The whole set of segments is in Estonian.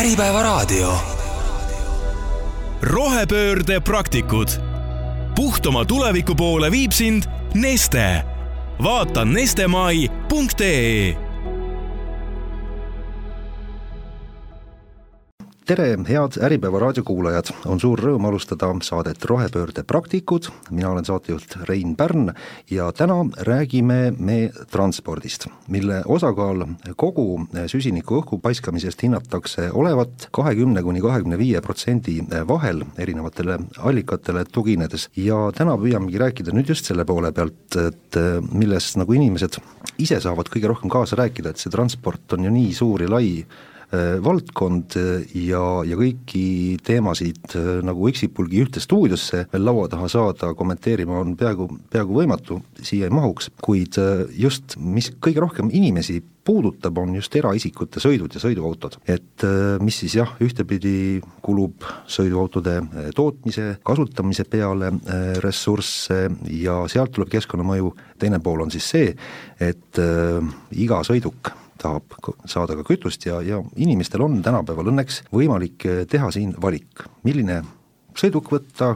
Äripäevaraadio. rohepöörde praktikud. puhtama tuleviku poole viib sind Neste. vaata nestemai.ee tere, head Äripäeva raadiokuulajad, on suur rõõm alustada saadet Rohepöörde praktikud, mina olen saatejuht Rein Pärn ja täna räägime me transpordist, mille osakaal kogu süsiniku õhku paiskamisest hinnatakse olevat kahekümne kuni kahekümne viie protsendi vahel erinevatele allikatele tuginedes. Ja täna püüamegi rääkida nüüd just selle poole pealt, et milles nagu inimesed ise saavad kõige rohkem kaasa rääkida, et see transport on ju nii suur ja lai valdkond äh, ja, ja kõiki teemasid äh, nagu üksipulgi ühte stuudiosse veel laua taha saada kommenteerima on peaaegu, peaaegu võimatu, siia ei mahuks, kuid just mis kõige rohkem inimesi puudutab, on just eraisikute sõidud ja sõiduautod. et mis siis jah, ühtepidi kulub sõiduautode tootmise, kasutamise peale ressursse ja sealt tuleb keskkonnamõju, teine pool on siis see, et iga sõiduk tahab saada ka kütust ja, ja inimestel on tänapäeval õnneks võimalik eh, teha siin valik, milline sõiduk võtta,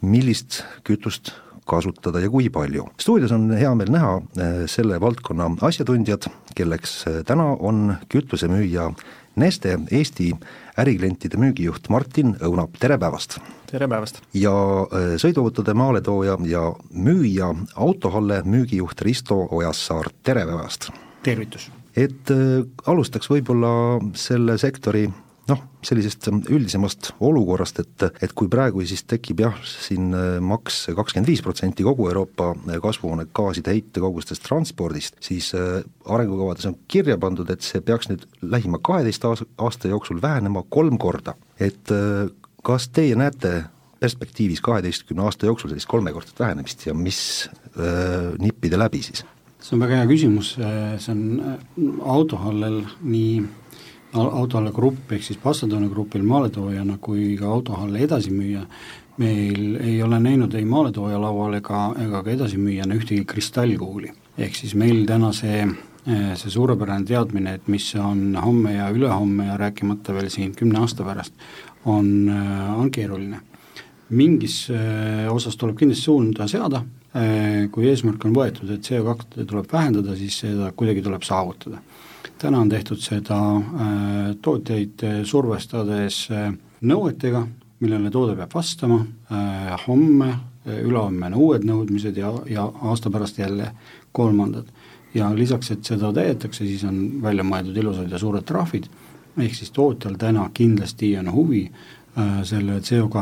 millist kütust kasutada ja kui palju. stuudios on hea meel näha eh, selle valdkonna asjatundjad, kelleks eh, täna on kütusemüüja Neste Eesti äriklientide müügijuht Martin Õunap, tere päevast! tere päevast! ja sõiduautode maaletooja ja müüja Autohalle müügijuht Risto Ojassaar, tere päevast! tervitus! Et äh, alustaks võib-olla selle sektori noh, sellisest üldisemast olukorrast, et, et kui praegu siis tekib jah, siin äh, maks kakskümmend viis protsenti kogu Euroopa äh, kasvuhoonegaaside heitkogustest transpordist, siis arengukavades on kirja pandud, et see peaks nüüd lähima kaheteist aasta jooksul vähenema kolm korda. et kas teie näete perspektiivis kaheteistkümne aasta jooksul sellist kolmekordset vähenemist ja mis öö, nippide läbi siis? See on väga hea küsimus, see on äh, autohallel nii autohalle grupp ehk siis Passatoone grupil maaletoojana kui ka autohalle edasimüüja, meil ei ole näinud ei maaletooja laual ega, ega ka edasimüüjana ühtegi kristallkuuli. ehk siis meil täna see, äh, see suurepärane teadmine, et mis on homme ja ülehomme ja rääkimata veel siin kümne aasta pärast, on, on keeruline. mingis osas tuleb kindlasti suunda seada, kui eesmärk on võetud, et CO2 tuleb vähendada, siis seda kuidagi tuleb saavutada. täna on tehtud seda äh, tootjaid äh, survestades nõuetega, millele toode peab vastama, homme, ülehomme on uued nõudmised ja, ja aasta pärast jälle kolmandad. ja lisaks, et seda täidetakse, siis on välja mõeldud ilusad ja suured trahvid, ehk siis tootjal täna kindlasti on huvi selle CO2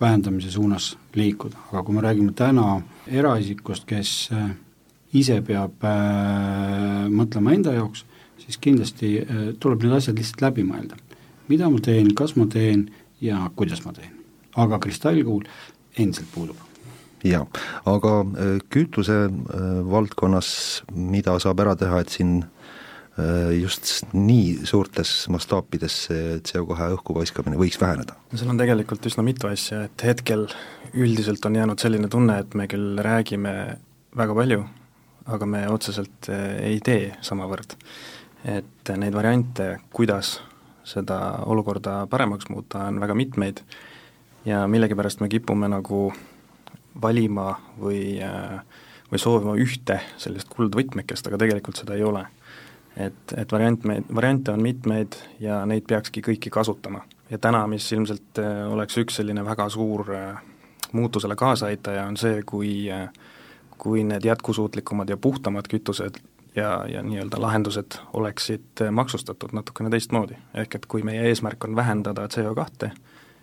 vähendamise suunas liikuda, aga kui me räägime täna äh, eraisikust, kes äh, ise peab äh, mõtlema enda jaoks, siis kindlasti äh, tuleb need asjad lihtsalt läbi mõelda. mida ma teen, kas ma teen ja kuidas ma teen. aga kristallkuul endiselt puudub jaa, aga kütuse valdkonnas, mida saab ära teha, et siin just nii suurtes mastaapides see CO2 õhku paiskamine võiks väheneda? no seal on tegelikult üsna mitu asja, et hetkel üldiselt on jäänud selline tunne, et me küll räägime väga palju, aga me otseselt eh, ei tee samavõrd. et neid variante, kuidas seda olukorda paremaks muuta, on väga mitmeid ja millegipärast me kipume nagu valima või, eh, või soovima ühte sellist kuldvõtmekest, aga tegelikult seda ei ole. Et, et variant, variante on mitmeid ja neid peakski kõiki kasutama. ja täna, mis ilmselt eh, oleks üks selline väga suur muutusele kaasaaitaja on see, kui kui need jätkusuutlikumad ja puhtamad kütused ja, ja nii-öelda lahendused oleksid maksustatud natukene teistmoodi. ehk et kui meie eesmärk on vähendada CO2,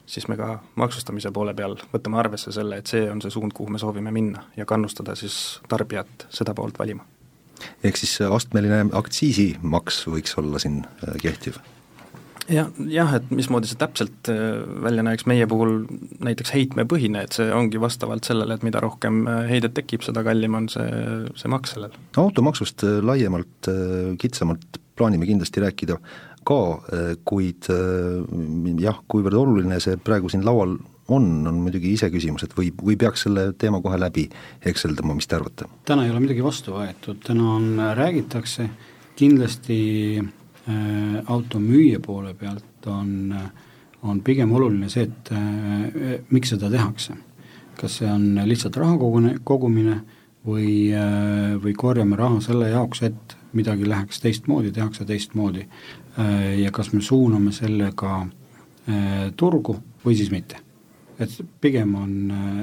siis me ka maksustamise poole peal võtame arvesse selle, et see on see suund, kuhu me soovime minna ja kannustada siis tarbijat seda poolt valima. Ehk siis astmeline aktsiisimaks võiks olla siin äh, kehtiv? jah, jah, et mismoodi see täpselt äh, välja näeks, meie puhul näiteks heitmepõhine, et see ongi vastavalt sellele, et mida rohkem äh, heidet tekib, seda kallim on see, see maks sellel. automaksust äh, laiemalt, kitsamalt plaanime kindlasti rääkida ka, kuid jah, kuivõrd oluline see praegu siin laual on, on muidugi iseküsimus, et või, või peaks selle teema kohe läbi hekseldama, mis te arvate? täna ei ole midagi vastu võetud, täna on, räägitakse kindlasti auto müüja poole pealt on, on pigem oluline see, et miks seda tehakse. kas see on lihtsalt raha kogune, kogumine või, või korjame raha selle jaoks, et midagi läheks teistmoodi, tehakse teistmoodi ja kas me suuname sellega turgu või siis mitte et pigem on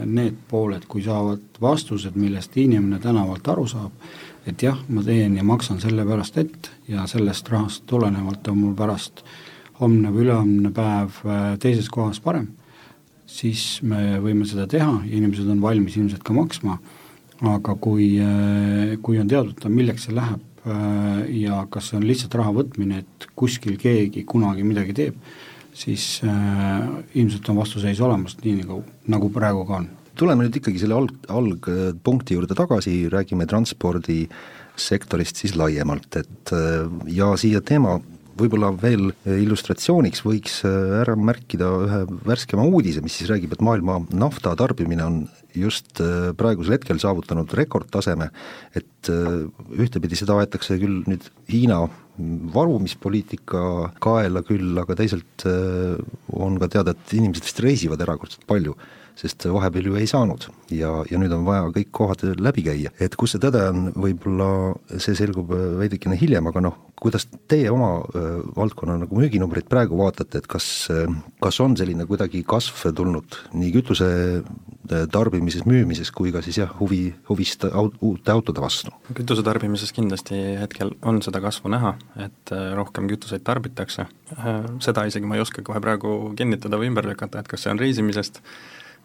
need pooled, kui saavad vastused, millest inimene tänavalt aru saab, et jah, ma teen ja maksan selle pärast ette ja sellest rahast tulenevalt on mul pärast homne või ülehomne päev äh, teises kohas parem, siis me võime seda teha ja inimesed on valmis ilmselt ka maksma, aga kui, äh, kui on teadvata, milleks see läheb äh, ja kas see on lihtsalt raha võtmine, et kuskil keegi kunagi midagi teeb, siis äh, ilmselt on vastuseis olemas, nii nagu, nagu praegu ka on. Tuleme nüüd ikkagi selle alg, algpunkti juurde tagasi, räägime transpordisektorist siis laiemalt, et äh, ja siia teema võib-olla veel illustratsiooniks võiks äh, ära märkida ühe värskema uudise, mis siis räägib, et maailma nafta tarbimine on just äh, praegusel hetkel saavutanud rekordtaseme, et ühtepidi seda aetakse küll nüüd Hiina varumispoliitika kaela küll, aga teisalt on ka teada, et inimesed vist reisivad erakordselt palju sest vahepeal ju ei saanud ja, ja nüüd on vaja kõik kohad läbi käia. et kus see tõde on, võib-olla see selgub veidikene hiljem, aga noh, kuidas teie oma äh, valdkonna nagu müüginumbreid praegu vaatate, et kas, kas on selline kuidagi kasv tulnud nii kütuse äh, tarbimises, müümises kui ka siis jah, huvi, huvist aut-, uute autode vastu? kütuse tarbimises kindlasti hetkel on seda kasvu näha, et äh, rohkem kütuseid tarbitakse, seda isegi ma ei oska kohe praegu kinnitada või ümber lükata, et kas see on reisimisest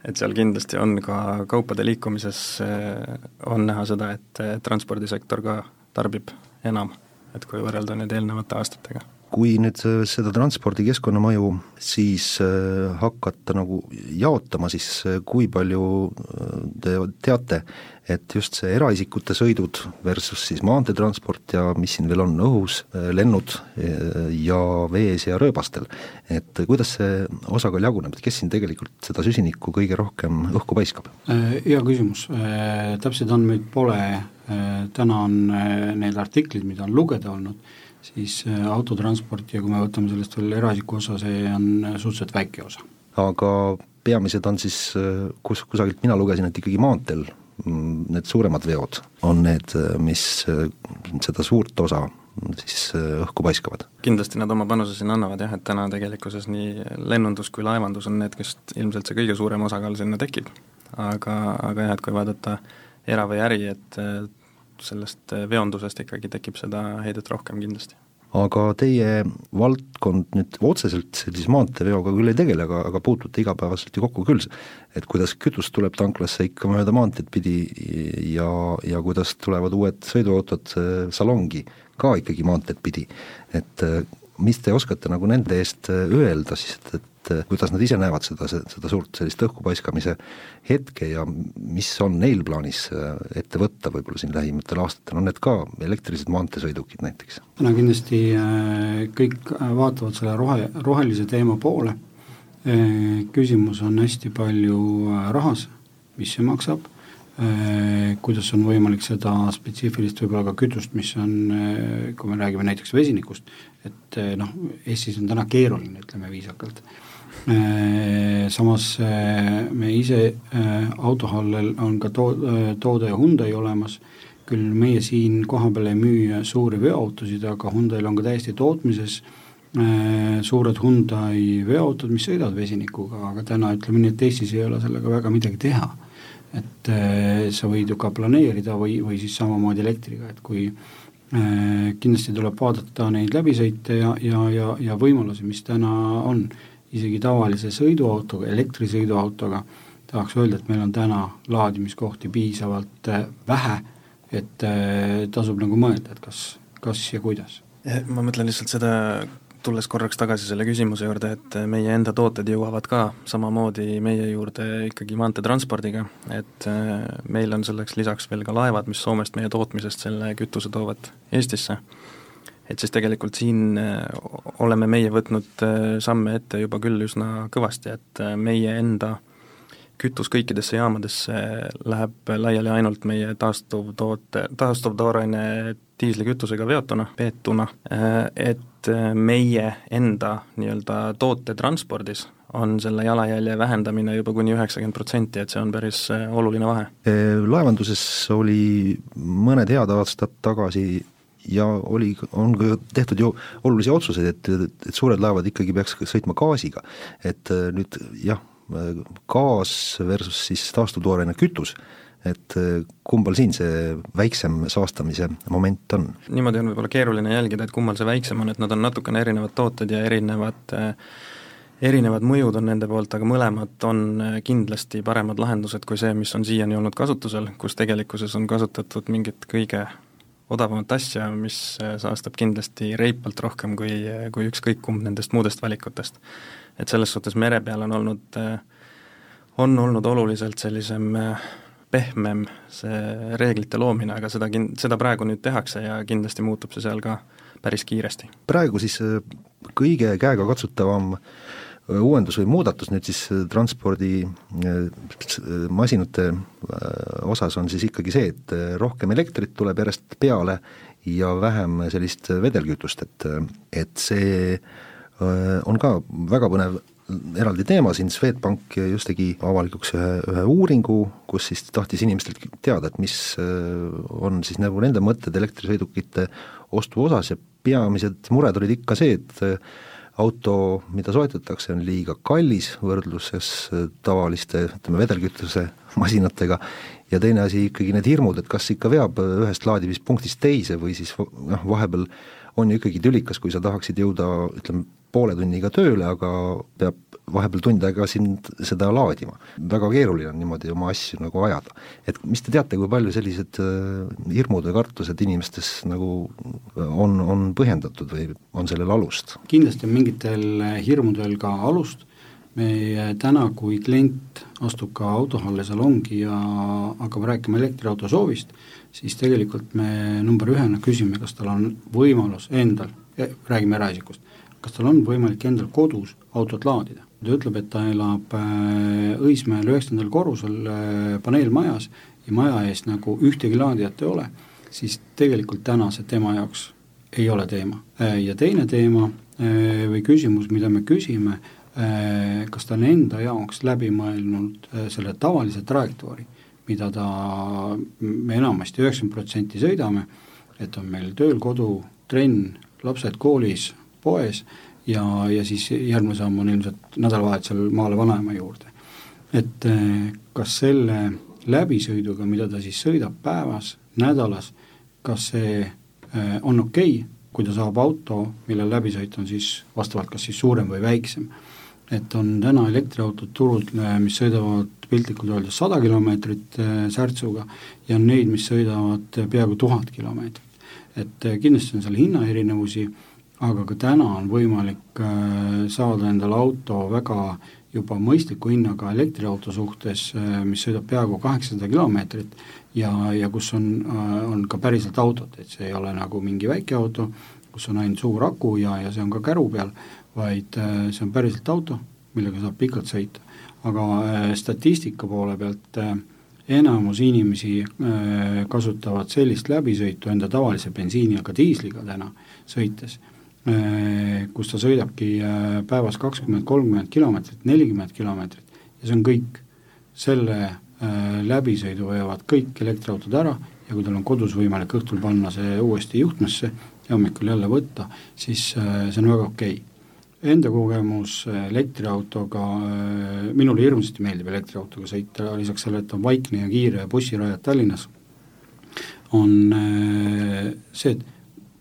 et seal kindlasti on ka kaupade liikumises, eh, on näha seda, et transpordisektor ka tarbib enam, et kui võrrelda nüüd eelnevate aastatega kui nüüd seda transpordi keskkonnamõju siis äh, hakata nagu jaotama, siis äh, kui palju äh, te teate, et just see eraisikute sõidud versus siis maanteetransport ja mis siin veel on, õhus, lennud ja vees ja rööbastel, et kuidas see osakaal jaguneb, et kes siin tegelikult seda süsinikku kõige rohkem õhku paiskab? Hea küsimus, täpseid andmeid pole, täna on need artiklid, mida on lugeda olnud, siis äh, autotransport ja kui me võtame sellest veel eraisiku osa, see on äh, suhteliselt väike osa. aga peamised on siis, äh, kus, kusagilt mina lugesin, et ikkagi maanteel mm, need suuremad veod on need, mis seda suurt osa siis õhku paiskavad? kindlasti nad oma panuse siin annavad jah, et täna tegelikkuses nii lennundus kui laevandus on need, kust ilmselt see kõige suurem osakaal sinna tekib. aga, aga jah, et kui vaadata era- või äri, et sellest äh, veondusest ikkagi tekib seda heidet rohkem kindlasti. Aga teie valdkond nüüd otseselt sellise maanteeveoga küll ei tegele, aga, aga puutute igapäevaselt ju kokku küll, et kuidas kütust tuleb tanklasse ikka mööda maanteed pidi ja, ja kuidas tulevad uued sõiduautod äh, salongi ka ikkagi maanteed pidi, et äh, mis te oskate nagu nende eest öelda siis, et, et et kuidas nad ise näevad seda, seda suurt sellist õhku paiskamise hetke ja mis on neil plaanis eh, ette võtta võib-olla siin lähimatel aastatel, on need ka elektrilised maanteesõidukid näiteks? täna kindlasti eh, kõik vaatavad selle rohe, rohelise teema poole, küsimus on hästi palju rahas, mis see maksab, kuidas on võimalik seda spetsiifilist võib-olla ka kütust, mis on, kui me räägime näiteks vesinikust, et noh, Eestis on täna keeruline, ütleme viisakalt. Äh, samas äh, me ise äh, autohallel on ka to-, toode Hyundai olemas, küll meie siin kohapeal ei müü suuri veoautosid, aga Hyundai'l on ka täiesti tootmises suured Hyundai veoautod, mis sõidavad vesinikuga, aga täna ütleme nii, et Eestis ei ole sellega väga midagi teha. et sa võid ju ka planeerida või, või siis samamoodi elektriga, et kui kindlasti tuleb vaadata neid läbisõite ja, ja, ja, ja võimalusi, mis täna on isegi tavalise sõiduautoga, elektrisõiduautoga, tahaks öelda, et meil on täna laadimiskohti piisavalt äh, vähe, et äh, tasub nagu mõelda, et kas, kas ja kuidas. ma mõtlen lihtsalt seda, tulles korraks tagasi selle küsimuse juurde, et meie enda tooted jõuavad ka samamoodi meie juurde ikkagi maanteetranspordiga, et äh, meil on selleks lisaks veel ka laevad, mis Soomest meie tootmisest selle kütuse toovad Eestisse et siis tegelikult siin äh, oleme meie võtnud äh, samme ette juba küll üsna kõvasti, et äh, meie enda kütus kõikidesse jaamadesse läheb laiali ainult meie taastuvtoote, taastuvtooraine diislikütusega veotuna, peetuna, et meie enda nii-öelda tootetranspordis on selle jalajälje vähendamine juba kuni üheksakümmend protsenti, et see on päris oluline vahe. Laevanduses oli mõned head aastad tagasi ja oli, on ka tehtud ju olulisi otsuseid, et, et suured laevad ikkagi peaks sõitma gaasiga. et äh, nüüd jah, gaas versus siis taastuvtooraine kütus, et äh, kumbal siin see väiksem saastamise moment on? niimoodi on võib-olla keeruline jälgida, et kummal see väiksem on, et nad on natukene erinevad tooted ja erinevad äh, erinevad mõjud on nende poolt, aga mõlemad on kindlasti paremad lahendused kui see, mis on siiani olnud kasutusel, kus tegelikkuses on kasutatud mingit kõige odavamat asja, mis äh, saastab kindlasti reipalt rohkem kui, äh, kui ükskõik kumb nendest muudest valikutest. et selles suhtes mere peal on olnud, äh, on olnud oluliselt sellisem pehmem see reeglite loomine, aga seda kin-, seda praegu nüüd tehakse ja kindlasti muutub see seal ka päris kiiresti. praegu siis kõige käegakatsutavam uuendus või muudatus nüüd siis transpordimasinate äh, osas on siis ikkagi see, et rohkem elektrit tuleb järjest peale ja vähem sellist vedelkütust, et, et see on ka väga põnev eraldi teema, siin Swedbank just tegi avalikuks ühe, ühe uuringu, kus siis tahtis inimestelt teada, et mis on siis nagu nende mõtted elektrisõidukite ostu osas ja peamised mured olid ikka see, et auto, mida soetatakse, on liiga kallis võrdluses äh, tavaliste ütleme, vedelkütuse masinatega. Ja teine asi ikkagi need hirmud, et kas ikka veab äh, ühest laadimispunktist teise või siis noh, vahepeal on ju ikkagi tülikas, kui sa tahaksid jõuda ütleme, poole tunniga tööle, aga peab vahepeal tund aega sind seda laadima. väga keeruline on niimoodi oma asju nagu ajada. et mis te teate, kui palju sellised äh, hirmud või kartused inimestes nagu on, on põhjendatud või on sellel alust? kindlasti on mingitel hirmudel ka alust, me täna, kui klient astub ka autohalle salongi ja hakkab rääkima elektriauto soovist, siis tegelikult me number ühena küsime, kas tal on võimalus endal, räägime eraisikust, kas tal on võimalik endal kodus autot laadida. ta ütleb, et ta elab äh, Õismäel üheksandal korrusel äh, paneelmajas ja maja ees nagu ühtegi laadijat ei ole, siis tegelikult täna see tema jaoks ei ole teema. Äh, ja teine teema või küsimus, mida me küsime, kas ta on enda jaoks läbi mõelnud selle tavalise trajektoori, mida ta, me enamasti üheksakümmend protsenti sõidame, et on meil tööl kodu, trenn, lapsed koolis, poes ja, ja siis järgmine samm on ilmselt nädalavahetusel maale vanaema juurde. et eh, kas selle läbisõiduga, mida ta siis sõidab päevas, nädalas, kas see eh, on okei okay,, kui ta saab auto, millel läbisõit on siis vastavalt kas siis suurem või väiksem. et on täna elektriautod turul, eh, mis sõidavad piltlikult öeldes sada kilomeetrit särtsuga ja on neid, mis sõidavad peaaegu tuhat kilomeetrit. et kindlasti on seal hinnaerinevusi aga ka täna on võimalik äh, saada endale auto väga juba mõistliku hinnaga elektriauto suhtes, äh, mis sõidab peaaegu kaheksasada kilomeetrit ja, ja kus on, äh, on ka päriselt autot, et see ei ole nagu mingi väike auto, kus on ainult suur aku ja, ja see on ka käru peal, vaid see on päriselt auto, millega saab pikalt sõita. aga statistika poole pealt enamus inimesi kasutavad sellist läbisõitu enda tavalise bensiini, aga diisliga täna sõites kus ta sõidabki äh, päevas kakskümmend, kolmkümmend kilomeetrit, nelikümmend kilomeetrit ja see on kõik. selle äh, läbisõidu veavad kõik elektriautod ära ja kui tal on kodus võimalik õhtul panna see uuesti juhtmesse ja hommikul jälle võtta, siis see on väga okei okay. Enda kogemus elektriautoga, minule hirmsasti meeldib elektriautoga sõita, lisaks sellele, et on vaikne ja kiire bussirajad Tallinnas, on see, et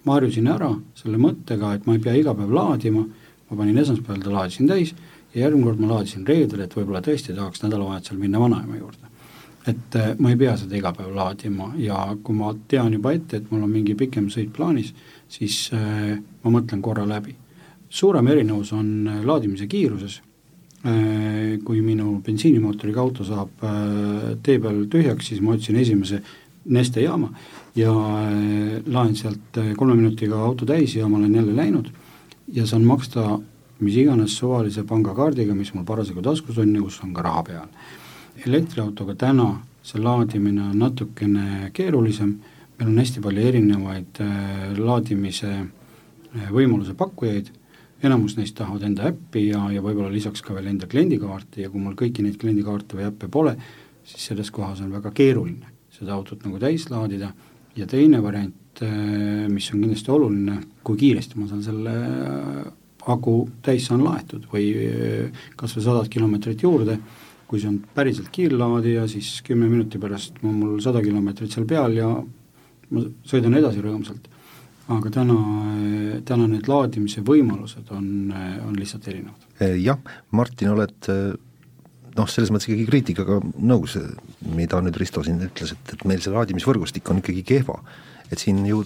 ma harjusin ära selle mõttega, et ma ei pea iga päev laadima, ma panin esmaspäeval ta laadisin täis ja järgmine kord ma laadisin reedel, et võib-olla tõesti tahaks nädalavahetusel minna vanaema juurde. et äh, ma ei pea seda iga päev laadima ja kui ma tean juba ette, et mul on mingi pikem sõit plaanis, siis äh, ma mõtlen korra läbi. suurem erinevus on äh, laadimise kiiruses, kui minu bensiinimootoriga auto saab tee peal tühjaks, siis ma otsin esimese Neste jaama ja äh, laen sealt äh, kolme minutiga auto täis ja ma olen jälle läinud. Ja saan maksta mis iganes suvalise pangakaardiga, mis mul parasjagu taskus on ja kus on ka raha peal. elektriautoga täna see laadimine on natukene keerulisem, meil on hästi palju erinevaid äh, laadimise võimaluse pakkujaid, enamus neist tahavad enda äppi ja, ja võib-olla lisaks ka veel enda kliendikaarti ja kui mul kõiki neid kliendikaarte või äppe pole, siis selles kohas on väga keeruline seda autot nagu täis laadida ja teine variant, äh, mis on kindlasti oluline, kui kiiresti ma saan selle aku täis saan laetud või kas või sadat kilomeetrit juurde kui see on päriselt kiirlaadija, siis kümne minuti pärast on mul sada kilomeetrit seal peal ja ma sõidan edasi rõõmsalt. aga täna, täna need laadimise võimalused on, on lihtsalt erinevad. Jah, Martin, oled noh, selles mõttes ikkagi kriitikaga nõus, mida nüüd Risto siin ütles, et, et meil see laadimisvõrgustik on ikkagi kehva et siin ju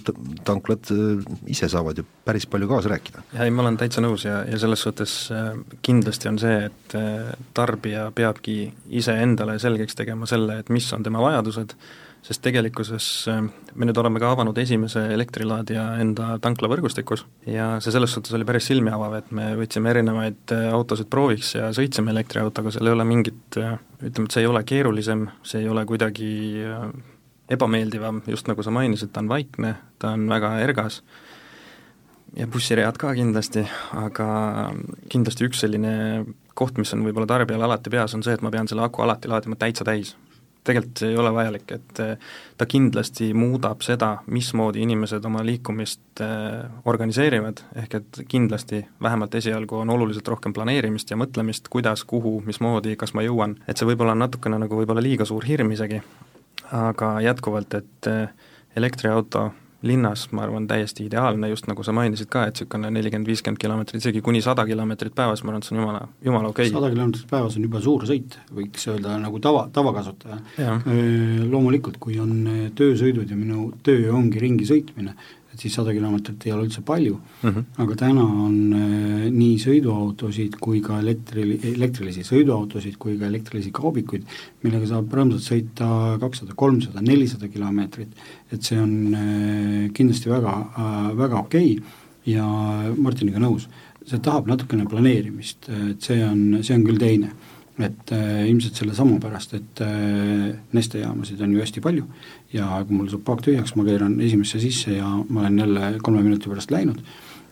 tanklad äh, ise saavad ju päris palju kaasa rääkida. jaa, ei ma olen täitsa nõus ja, ja selles suhtes äh, kindlasti on see, et äh, tarbija peabki iseendale selgeks tegema selle, et mis on tema vajadused, sest tegelikkuses me nüüd oleme ka avanud esimese elektrilaadija enda tanklavõrgustikus ja see selles suhtes oli päris silmi avav, et me võtsime erinevaid autosid prooviks ja sõitsime elektriautoga, seal ei ole mingit, ütleme, et see ei ole keerulisem, see ei ole kuidagi ebameeldivam, just nagu sa mainisid, ta on vaikne, ta on väga ergas ja bussiread ka kindlasti, aga kindlasti üks selline koht, mis on võib-olla tarbijal alati peas, on see, et ma pean selle aku alati laadima täitsa täis. Tegelikult ei ole vajalik, et eh, ta kindlasti muudab seda, mismoodi inimesed oma liikumist eh, organiseerivad, ehk et kindlasti vähemalt esialgu on oluliselt rohkem planeerimist ja mõtlemist, kuidas, kuhu, mismoodi, kas ma jõuan, et see võib-olla on natukene nagu võib-olla liiga suur hirm isegi, aga jätkuvalt, et eh, elektriauto linnas, ma arvan, täiesti ideaalne, just nagu sa mainisid ka, et niisugune nelikümmend, viiskümmend kilomeetrit, isegi kuni sada kilomeetrit päevas, ma arvan, et see on jumala, jumala okei okay.. sada kilomeetrit päevas on juba suur sõit, võiks öelda nagu tava, tavakasutaja. Loomulikult, kui on töösõidud ja minu töö ongi ringi sõitmine, et siis sada kilomeetrit ei ole üldse palju. Mm, -hmm. aga täna on äh, nii sõiduautosid kui ka elektri, elektrilisi sõiduautosid kui ka elektrilisi kaubikuid, millega saab rõõmsalt sõita kakssada, kolmsada, nelisada kilomeetrit, et see on äh, kindlasti väga äh,, väga okei okay ja Martiniga nõus, see tahab natukene planeerimist, et see on, see on küll teine. Et äh, ilmselt sellesama pärast, et äh, nestejaamasid on ju hästi palju ja kui mul saab paak tühjaks, ma keeran esimesse sisse ja ma olen jälle kolme minuti pärast läinud,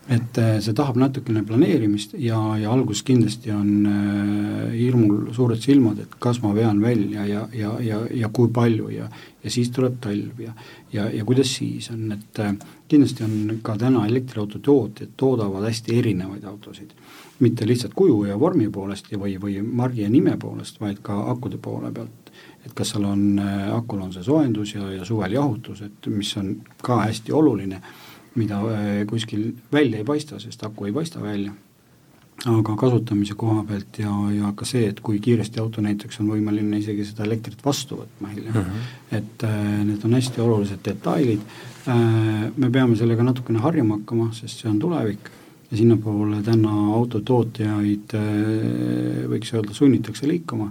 et äh, see tahab natukene planeerimist ja, ja alguses kindlasti on äh, hirmul suured silmad, et kas ma vean välja ja, ja, ja, ja kui palju ja ja siis tuleb talv ja ja, ja kuidas siis on, et äh, kindlasti on ka täna elektriauto tootjad toodavad hästi erinevaid autosid. Mitte lihtsalt kuju ja vormi poolest ja või, või margi ja nime poolest, vaid ka akude poole pealt. Et kas seal on, äh, akul on see soojendus ja, ja suvel jahutus, et mis on ka hästi oluline, mida äh, kuskil välja ei paista, sest aku ei paista välja. aga kasutamise koha pealt ja, ja ka see, et kui kiiresti auto näiteks on võimeline isegi seda elektrit vastu võtma hiljem mm, -hmm. et äh, need on hästi olulised detailid me peame sellega natukene harjuma hakkama, sest see on tulevik ja sinnapoole täna autotootjaid võiks öelda, sunnitakse liikuma,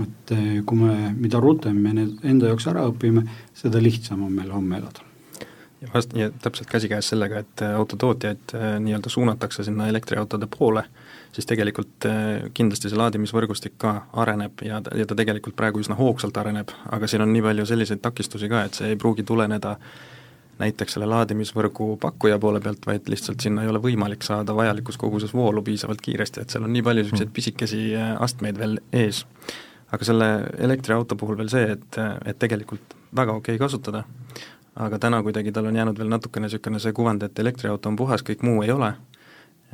et äh, kui me, mida rutem me need enda jaoks ära õpime, seda lihtsam on meil homme elada ja vast-, ja täpselt käsikäes sellega, et äh, autotootjaid nii-öelda suunatakse sinna elektriautode poole, siis tegelikult kindlasti see laadimisvõrgustik ka areneb ja, ja ta tegelikult praegu üsna hoogsalt areneb, aga siin on nii palju selliseid takistusi ka, et see ei pruugi tuleneda näiteks selle laadimisvõrgu pakkuja poole pealt, vaid lihtsalt sinna ei ole võimalik saada vajalikus koguses voolu piisavalt kiiresti, et seal on nii palju niisuguseid mm. pisikesi äh, astmeid veel ees. Aga selle elektriauto puhul veel see, et, et tegelikult väga okei okay kasutada, aga täna kuidagi tal on jäänud veel natukene niisugune see kuvand, et elektriauto on puhas, kõik muu ei ole,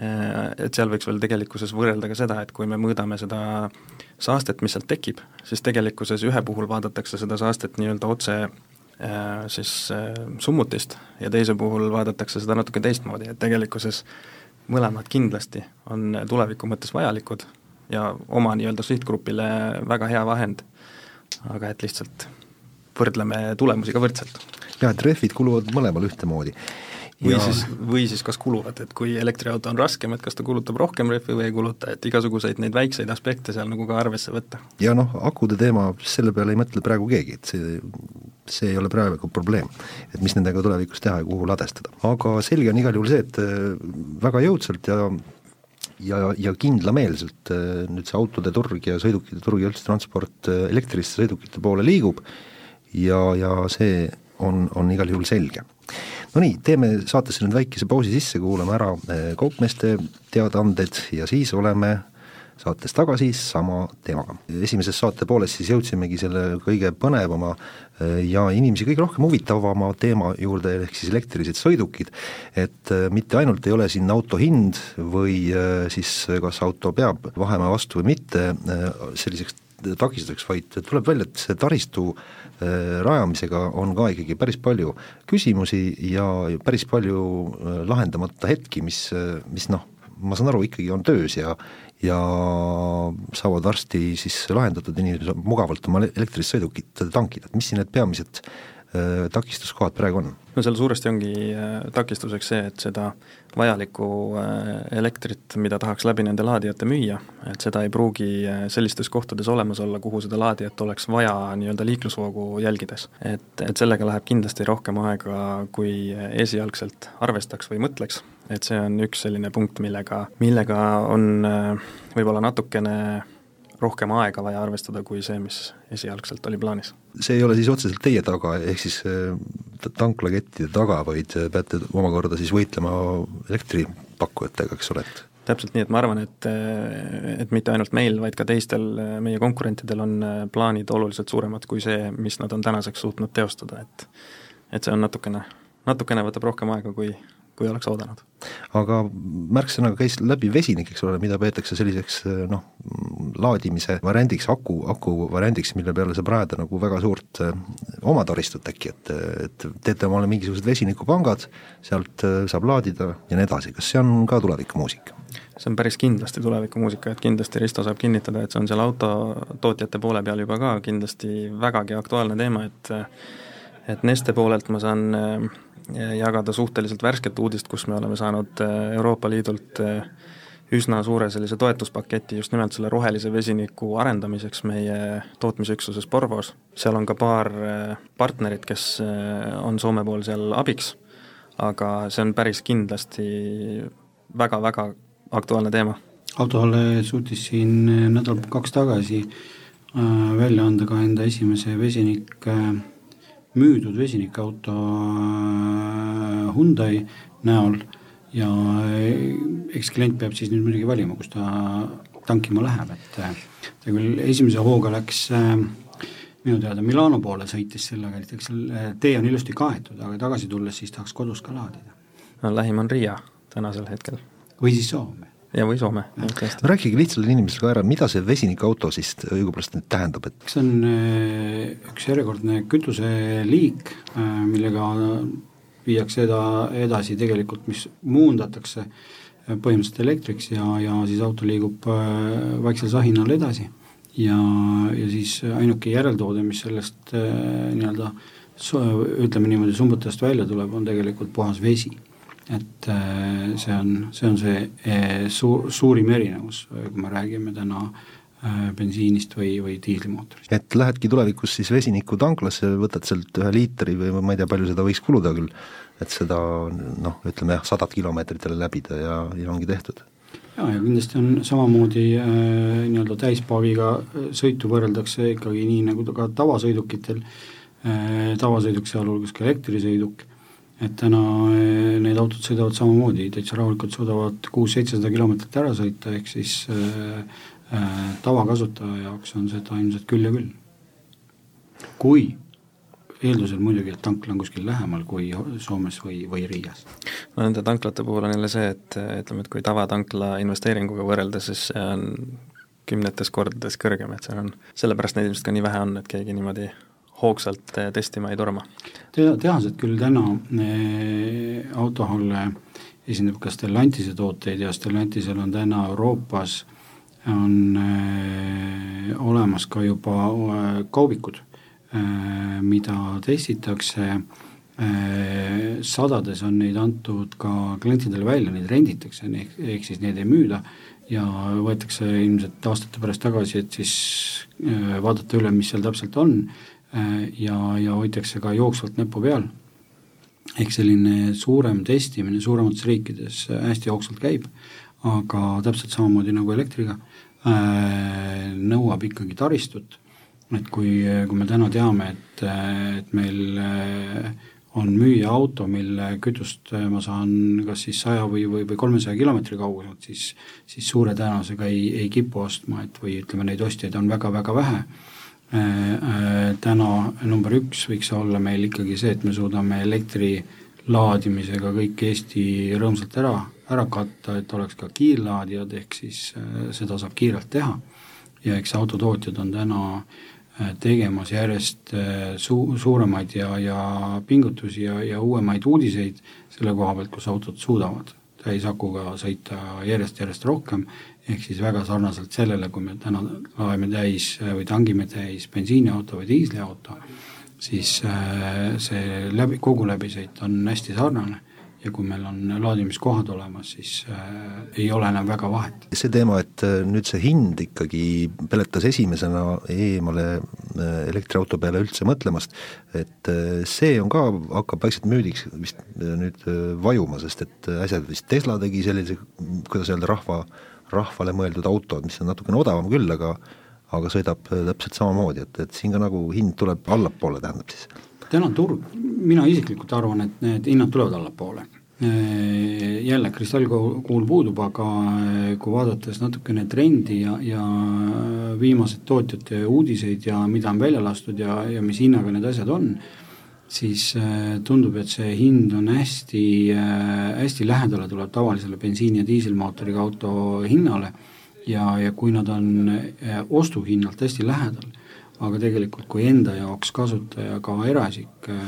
äh, et seal võiks veel tegelikkuses võrrelda ka seda, et kui me mõõdame seda saastet, mis sealt tekib, siis tegelikkuses ühe puhul vaadatakse seda saastet nii-öelda otse Äh, siis äh, summutist ja teise puhul vaadatakse seda natuke teistmoodi, et tegelikkuses mõlemad kindlasti on tuleviku mõttes vajalikud ja oma nii-öelda sihtgrupile väga hea vahend, aga et lihtsalt võrdleme tulemusi ka võrdselt. jah, et rehvid kuluvad mõlemal ühtemoodi või ja... siis, või siis kas kuluvad, et kui elektriauto on raskem, et kas ta kulutab rohkem rehvi või ei kuluta, et igasuguseid neid väikseid aspekte seal nagu ka arvesse võtta. ja noh, akude teema, selle peale ei mõtle praegu keegi, et see, see ei ole praegu probleem. et mis nendega tulevikus teha ja kuhu ladestada. aga selge on igal juhul see, et äh, väga jõudsalt ja ja, ja kindlameelselt nüüd see autode turg ja sõidukite turg ja üldse transport elektriliste sõidukite poole liigub ja, ja see on, on igal juhul selge. no nii, teeme saatesse nüüd väikese pausi sisse, kuulame ära kaupmeeste teadaanded ja siis oleme saates tagasi sama teemaga. esimeses saate pooles siis jõudsimegi selle kõige põnevama ja inimesi kõige rohkem huvitavama teema juurde, ehk siis elektrilised sõidukid, et eh, mitte ainult ei ole siin auto hind või eh, siis kas auto peab vahema vastu või mitte selliseks takistuseks, vaid tuleb välja, et see taristu rajamisega on ka ikkagi päris palju küsimusi ja päris palju lahendamata hetki, mis, mis noh, ma saan aru, ikkagi on töös ja ja saavad varsti siis lahendatud, inimesed saavad mugavalt oma elektrilist sõidukit tankida, et mis siin need peamised äh, takistuskohad praegu on? no seal suuresti ongi äh, takistuseks see, et seda vajalikku äh, elektrit, mida tahaks läbi nende laadijate müüa, et seda ei pruugi sellistes kohtades olemas olla, kuhu seda laadijat oleks vaja nii-öelda liiklusvoogu jälgides. et, et sellega läheb kindlasti rohkem aega, kui esialgselt arvestaks või mõtleks et see on üks selline punkt, millega, millega on äh, võib-olla natukene rohkem aega vaja arvestada kui see, mis esialgselt oli plaanis. see ei ole siis otseselt teie taga, ehk siis äh, tanklakettide taga, vaid äh, peate omakorda siis võitlema elektripakkujatega, eks ole, et täpselt nii, et ma arvan, et, et mitte ainult meil, vaid ka teistel meie konkurentidel on plaanid oluliselt suuremad kui see, mis nad on tänaseks suutnud teostada, et et see on natukene, natukene võtab rohkem aega, kui kui oleks oodanud. aga märksõnaga käis läbi vesinik, eks ole, mida peetakse selliseks noh, laadimise variandiks, aku, aku variandiks, mille peale saab rajada nagu väga suurt eh, oma taristut äkki, et, et teete omale mingisugused vesinikupangad, sealt eh, saab laadida ja nii edasi, kas see on ka tulevikumuusika? see on päris kindlasti tulevikumuusika, et kindlasti Risto saab kinnitada, et see on seal autotootjate poole peal juba ka kindlasti vägagi aktuaalne teema, et et Neste poolelt ma saan äh, jagada suhteliselt värsket uudist, kus me oleme saanud äh, Euroopa Liidult äh, üsna suure sellise toetuspaketi just nimelt selle rohelise vesiniku arendamiseks meie tootmisüksuses Porvos. seal on ka paar äh, partnerit, kes on Soome pool seal abiks, aga see on päris kindlasti väga-väga aktuaalne teema. autohalle suutis siin nädal-kaks tagasi välja anda ka enda esimese vesinik müüdud vesinikuauto äh, Hyundai näol ja äh, eks klient peab siis nüüd muidugi valima, kus ta tankima läheb, et äh, ta küll esimese hooga läks minu teada Milano poole sõitis sellega, et eks seal tee on ilusti kaetud, aga tagasi tulles siis tahaks kodus ka laadida. no lähim on Riia tänasel hetkel. või siis Soome ja või Soome. rääkige lihtsale inimesele ka ära, mida see vesinikauto siis õigupoolest nüüd tähendab, et see on äh, üks järjekordne kütuseliik, äh, millega viiakse eda-, edasi tegelikult, mis muundatakse äh, põhimõtteliselt elektriks ja, ja siis auto liigub vaiksel sahinal edasi. ja, ja siis ainuke järeltoode, mis sellest nii-öelda ütleme niimoodi, sumbutajast välja tuleb, on tegelikult puhas vesi et äh, see on, see on see äh, suur, suurim erinevus, kui me räägime täna äh, bensiinist või, või diislimootorist. et lähedki tulevikus siis vesinikutanklasse, võtad sealt ühe liitri või ma ei tea, palju seda võiks kuluda küll, et seda noh, ütleme jah, sadat kilomeetrit jälle läbida ja, ja ongi tehtud. Jaa, ja kindlasti on samamoodi äh, nii-öelda täispaagiga sõitu võrreldakse ikkagi nii, nagu ka tavasõidukitel. Äh,, tavasõiduk sealhulgas ka elektrisõiduk et täna eh, need autod sõidavad samamoodi, täitsa rahulikult suudavad kuus-seitsesada kilomeetrit ära sõita, ehk siis äh, tavakasutaja jaoks on seda ilmselt küll ja küll. kui eeldusel muidugi, et tankla on kuskil lähemal kui Soomes või, või Riias. no nende tanklate puhul on jälle see, et ütleme, et kui tavatankla investeeringuga võrrelda, siis see on kümnetes kordades kõrgem, et seal on, sellepärast neid ilmselt ka nii vähe on, et keegi niimoodi hoogsalt eh, testima ei torma? Te-, tehased küll täna eh, autohalle esindab ka Stellantise tooteid ja Stellantisel on täna Euroopas on eh, olemas ka juba kaubikud mida testitakse sadades on neid antud ka klientidele välja, neid renditakse, ehk, ehk siis neid ei müüda ja võetakse ilmselt aastate pärast tagasi, et siis vaadata üle, mis seal täpselt on ja, ja hoitakse ka jooksvalt näpu peal. ehk selline suurem testimine suuremates riikides hästi hoogsalt käib, aga täpselt samamoodi nagu elektriga, nõuab ikkagi taristut, et kui, kui me täna teame, et, et meil on müüa auto, mille kütust ma saan kas siis saja või, või, või kolmesaja kilomeetri kauguselt, siis siis suure tõenäosusega ei, ei kipu ostma, et või ütleme, neid ostjaid on väga-väga vähe äh, äh,. Täna number üks võiks olla meil ikkagi see, et me suudame elektri laadimisega kõik Eesti rõõmsalt ära, ära katta, et oleks ka kiirlaadijad, ehk siis äh, seda saab kiirelt teha. ja eks autotootjad on täna äh, Äh, tegemas järjest äh, su-, suuremaid ja, ja pingutusi ja, ja uuemaid uudiseid selle koha pealt, kus autod suudavad täisakuga sõita järjest-järjest rohkem, ehk siis väga sarnaselt sellele, kui me täna laeme täis äh, või tangime täis bensiiniauto või diisliauto, siis see läbi, kogu läbisõit on hästi sarnane ja kui meil on laadimiskohad olemas, siis äh, ei ole enam väga vahet. see teema, et äh, nüüd see hind ikkagi peletas esimesena eemale äh, elektriauto peale üldse mõtlemast, et äh, see on ka, hakkab vaikselt müüdiks vist nüüd vajuma, sest et äsja vist Tesla tegi sellise, kuidas öelda, rahva, rahvale mõeldud auto, mis on natukene odavam küll, aga aga sõidab täpselt samamoodi, et, et siin ka nagu hind tuleb allapoole, tähendab siis täna turg, mina isiklikult arvan, et need hinnad tulevad allapoole. Jälle kristallkuul puudub, aga kui vaadates natukene trendi ja, ja viimased tootjate uudiseid ja mida on välja lastud ja, ja mis hinnaga need asjad on, siis tundub, et see hind on hästi, hästi lähedale tuleb tavalisele bensiini- ja diiselmootoriga auto hinnale ja, ja kui nad on ostuhinnalt hästi lähedal, aga tegelikult kui enda jaoks kasutaja, ka eraisik äh,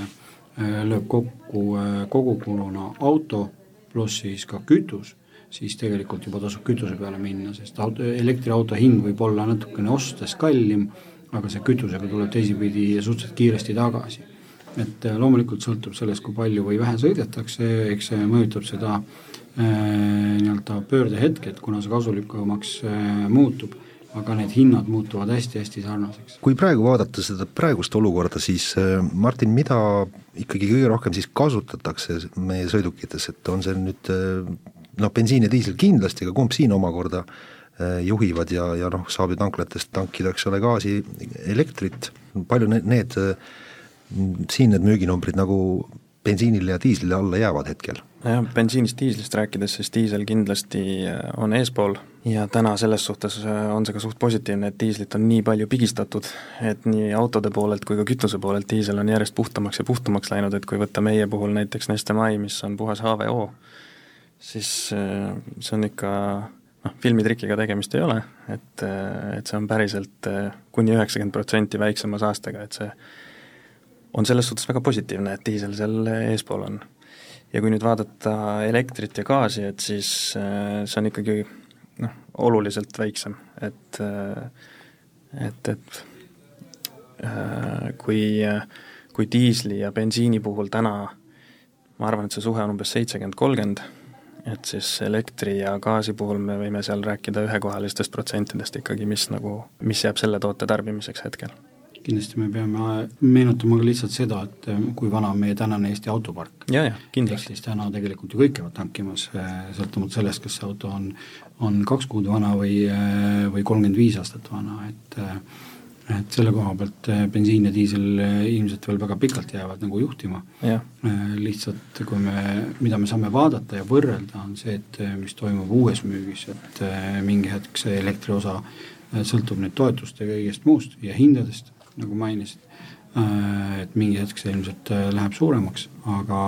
äh, lööb kokku äh, kogukuluna auto pluss siis ka kütus, siis tegelikult juba tasub kütuse peale minna, sest auto, elektriauto hind võib olla natukene ostes kallim, aga see kütusega tuleb teisipidi suhteliselt kiiresti tagasi. Et loomulikult sõltub sellest, kui palju või vähe sõidetakse, eks see mõjutab seda äh, nii-öelda pöördehetke, et kuna see kasulikumaks äh, muutub aga need hinnad muutuvad hästi-hästi sarnaseks. kui praegu vaadata seda praegust olukorda, siis äh, Martin, mida ikkagi kõige rohkem siis kasutatakse meie sõidukites, et on see nüüd äh, noh, bensiin ja diisel kindlasti, aga kumb siin omakorda äh, juhivad ja, ja noh, saab ju tanklatest tankida, eks ole, gaasi, elektrit, palju need, need siin need müüginumbrid nagu bensiinile ja diislile alla jäävad hetkel? jah, bensiinist, diislist rääkides, siis diisel kindlasti on eespool ja täna selles suhtes äh, on see ka suht positiivne, et diislit on nii palju pigistatud, et nii autode poolelt kui ka kütuse poolelt diisel on järjest puhtamaks ja puhtamaks läinud, et kui võtta meie puhul näiteks Neste Mai, mis on puhas HVO, siis äh, see on ikka noh, filmitrikiga tegemist ei ole, et, äh, et see on päriselt kuni üheksakümmend protsenti väiksema saastega, et see on selles suhtes väga positiivne, et diisel seal eespool on. ja kui nüüd vaadata elektrit ja gaasi, et siis see on ikkagi noh, oluliselt väiksem, et et, et äh, kui, kui diisli ja bensiini puhul täna ma arvan, et see suhe on umbes seitsekümmend, kolmkümmend, et siis elektri ja gaasi puhul me võime seal rääkida ühekohalistest protsentidest ikkagi, mis nagu, mis jääb selle toote tarbimiseks hetkel kindlasti me peame meenutama ka lihtsalt seda, et eh, kui vana on meie tänane Eesti autopark. kindlasti. siis täna tegelikult ju kõik käivad tankimas, eh, sõltumata sellest, kas see auto on, on kaks kuud vana või, eh, või kolmkümmend viis aastat vana, et et selle koha pealt bensiin ja diisel ilmselt veel väga pikalt jäävad nagu juhtima. lihtsalt kui me, mida me saame vaadata ja võrrelda, on see, et mis toimub uues müügis, et mingi hetk see elektri osa sõltub nüüd toetust ja kõigest muust ja hindadest nagu mainisid, äh, et mingi hetk see ilmselt äh, läheb suuremaks, aga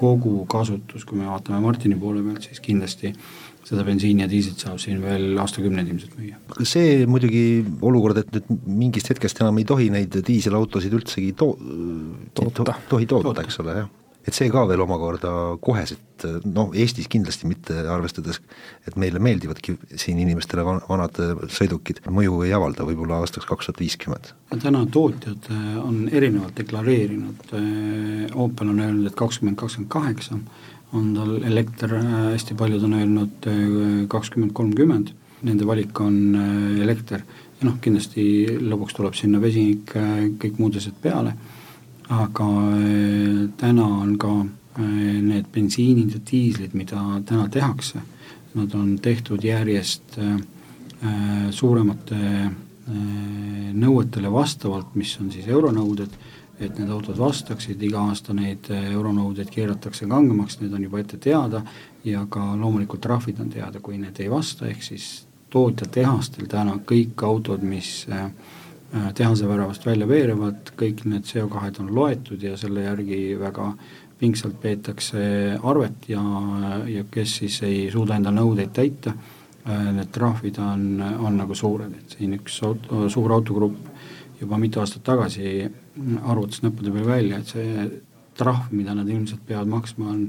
kogu kasutus, kui me vaatame Martini poole pealt, siis kindlasti seda bensiini ja diislit saab siin veel aastakümneid ilmselt müüa. see muidugi olukord, et nüüd mingist hetkest enam ei tohi neid diiselautosid üldsegi to-, toota, tohi toota, toota., eks ole, jah et see ka veel omakorda koheselt, noh Eestis kindlasti mitte, arvestades et meile meeldivadki siin inimestele van-, vanad sõidukid, mõju ei avalda võib-olla aastaks kaks tuhat viiskümmend. täna tootjad äh, on erinevalt deklareerinud, äh, Opel on öelnud, et kakskümmend, kakskümmend kaheksa on tal elekter, äh, hästi paljud on öelnud kakskümmend, kolmkümmend, nende valik on elekter. Ja noh, kindlasti lõpuks tuleb sinna vesinik, kõik muud asjad peale aga äh, täna on ka äh, need bensiinid ja diislid, mida täna tehakse, nad on tehtud järjest suuremate nõuetele vastavalt, mis on siis euronõuded, et need autod vastaksid, iga aasta neid euronõudeid keeratakse kangemaks, need on juba ette teada ja ka loomulikult trahvid on teada, kui need ei vasta, ehk siis tootjatehastel täna kõik autod, mis äh, tehase väravast välja veerevad, kõik need CO2-d on loetud ja selle järgi väga pingsalt peetakse arvet ja, ja kes siis ei suuda enda nõudeid täita, äh, need trahvid on, on nagu suured, et siin üks auto, suur autogrupp juba mitu aastat tagasi arvutas näppude peal välja, et see trahv, mida nad ilmselt peavad maksma, on,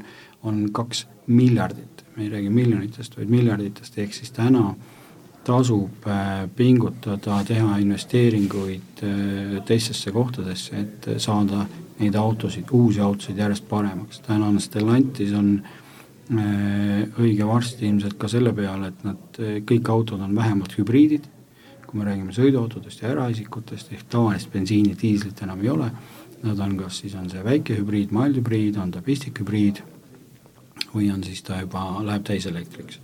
on kaks miljardit, me ei räägi miljonitest, vaid miljarditest, ehk siis täna tasub äh, pingutada, teha investeeringuid äh, teistesse kohtadesse, et saada neid autosid, uusi autosid järjest paremaks, tänane Stellantis on äh, õige varsti ilmselt ka selle peale, et nad, kõik autod on vähemalt hübriidid kui me räägime sõiduautodest ja eraisikutest, ehk tavalist bensiini, diislit enam ei ole, nad on kas siis on see väike hübriid, mild hübriid, on ta pistikhübriid või on siis ta juba, läheb täiselektriks.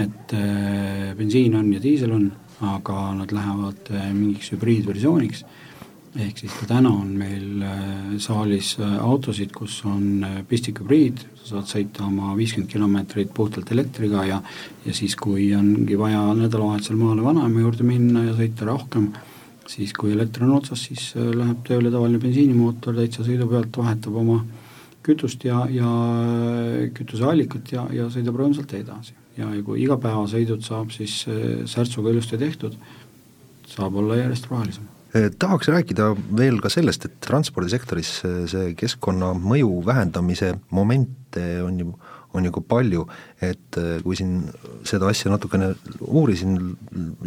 Et äh, bensiin on ja diisel on, aga nad lähevad äh, mingiks hübriidversiooniks ehk siis ka täna on meil äh, saalis autosid, kus on pistikhübriid, sa saad sõita oma viiskümmend kilomeetrit puhtalt elektriga ja ja siis, kui ongi vaja nädalavahetusel maale vanaema juurde minna ja sõita rohkem, siis kui elekter on otsas, siis läheb tööle tavaline bensiinimootor täitsa sõidu pealt, vahetab oma kütust ja, ja kütuseallikat ja, ja sõidab rõõmsalt edasi. Ja, ja kui igapäevasõidud saab siis särtsuga ilusti tehtud, saab olla järjest rohelisem. Eh, tahaks rääkida veel ka sellest, et transpordisektoris see keskkonnamõju vähendamise momente on ju, on ju ka palju, et eh, kui siin seda asja natukene uurisin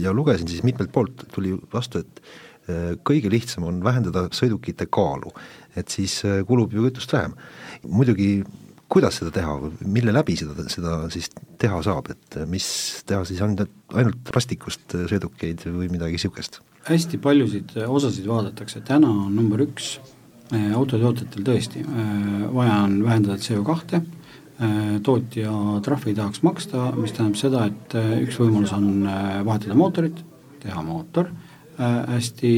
ja lugesin, siis mitmelt poolt tuli vastu, et eh, kõige lihtsam on vähendada sõidukite kaalu, et siis kulub ju kütust vähem. muidugi kuidas seda teha, mille läbi seda, seda siis teha saab, et mis teha siis ainult, ainult plastikust sõidukeid või midagi niisugust? hästi paljusid äh, osasid vaadatakse, täna on number üks autotootjatel tõesti vaja on vähendada CO2, tootja trahvi ei tahaks maksta, mis tähendab seda, et üks võimalus on vahetada mootorit, teha mootor hästi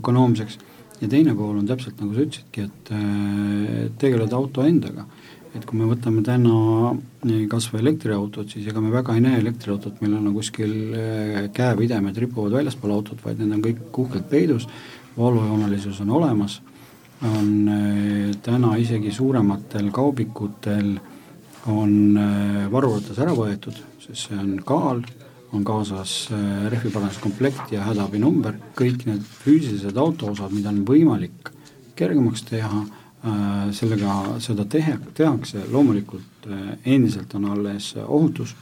ökonoomseks. Ja teine pool on täpselt nagu sa ütlesidki, et tegeleda auto endaga et kui me võtame täna kas või elektriautot, siis ega me väga ei näe elektriautot, millel on kuskil eh, käepidemed ripuvad väljaspool autot, vaid need on kõik uhkelt peidus, valvujoonelisus on olemas, on eh, täna isegi suurematel kaubikutel on eh, varuratas ära võetud, sest see on kaal, on kaasas rehviparanduskomplekt ja hädaabinumber, kõik need füüsilised autoosad, mida on võimalik kergemaks teha sellega, seda tehe, tehakse, loomulikult äh, endiselt on alles ohutus,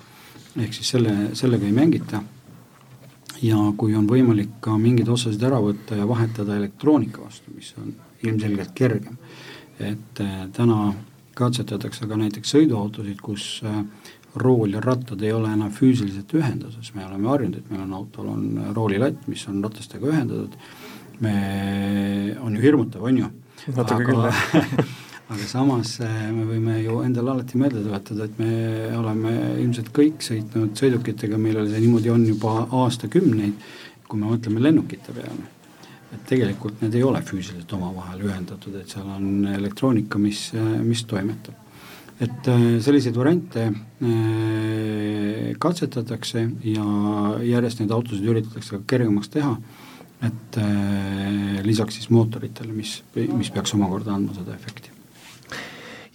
ehk siis selle, sellega ei mängita. Ja kui on võimalik ka mingeid osasid ära võtta ja vahetada elektroonika vastu, mis on ilmselgelt kergem, et äh, täna katsetatakse ka näiteks sõiduautosid, kus rool ja rattad ei ole enam füüsiliselt ühenduses, me oleme harjunud, et meil on autol on roolilatt, mis on ratastega ühendatud, me, on ju hirmutav, on ju natuke küll, jah aga samas eh, me võime ju endale alati meelde tuletada, et me oleme ilmselt kõik sõitnud sõidukitega, millel see niimoodi on juba aastakümneid, kui me mõtleme lennukite peale. et tegelikult need ei ole füüsiliselt omavahel ühendatud, et seal on elektroonika, mis, mis toimetab. et eh, selliseid variante eh, katsetatakse ja järjest neid autosid üritatakse kergemaks teha et äh, lisaks siis mootoritele, mis, mis peaks omakorda andma seda efekti.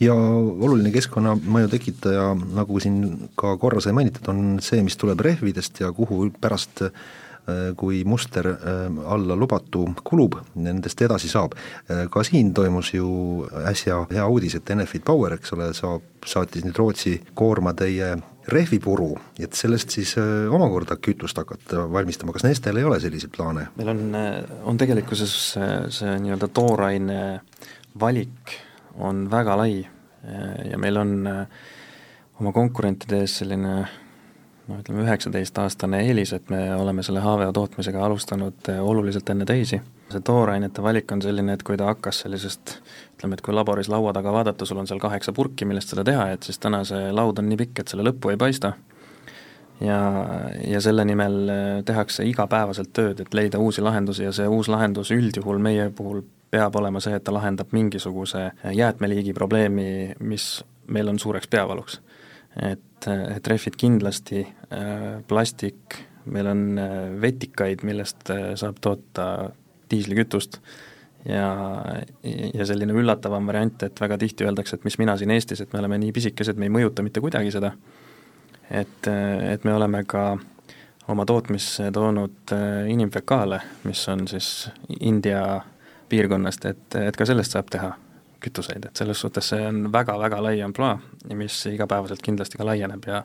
ja oluline keskkonnamõju tekitaja, nagu siin ka korra sai mainitud, on see, mis tuleb rehvidest ja kuhu pärast äh, kui muster äh, alla lubatu kulub, nendest edasi saab. Ka siin toimus ju äsja hea uudis, et Enefit Power, eks ole, saab, saatis nüüd Rootsi koorma teie rehvipuru, et sellest siis äh, omakorda kütust hakata valmistama, kas Nestel ei ole selliseid plaane? meil on, äh, on tegelikkuses see, see nii-öelda tooraine valik on väga lai ja meil on äh, oma konkurentide ees selline noh, ütleme üheksateistaastane eelis, et me oleme selle HVO tootmisega alustanud oluliselt enne teisi see toorainete valik on selline, et kui ta hakkas sellisest ütleme, et kui laboris laua taga vaadata, sul on seal kaheksa purki, millest seda teha, et siis täna see laud on nii pikk, et selle lõppu ei paista. ja, ja selle nimel tehakse igapäevaselt tööd, et leida uusi lahendusi ja see uus lahendus üldjuhul meie puhul peab olema see, et ta lahendab mingisuguse jäätmeliigi probleemi, mis meil on suureks peavaluks. et, et rehvid kindlasti, plastik, meil on vetikaid, millest saab toota diislikütust. Ja, ja selline üllatavam variant, et väga tihti öeldakse, et mis mina siin Eestis, et me oleme nii pisikesed, me ei mõjuta mitte kuidagi seda, et, et me oleme ka oma tootmisse toonud äh, inimfekaale, mis on siis India piirkonnast, et, et ka sellest saab teha kütuseid, et selles suhtes see on väga-väga lai ampluaa, mis igapäevaselt kindlasti ka laieneb ja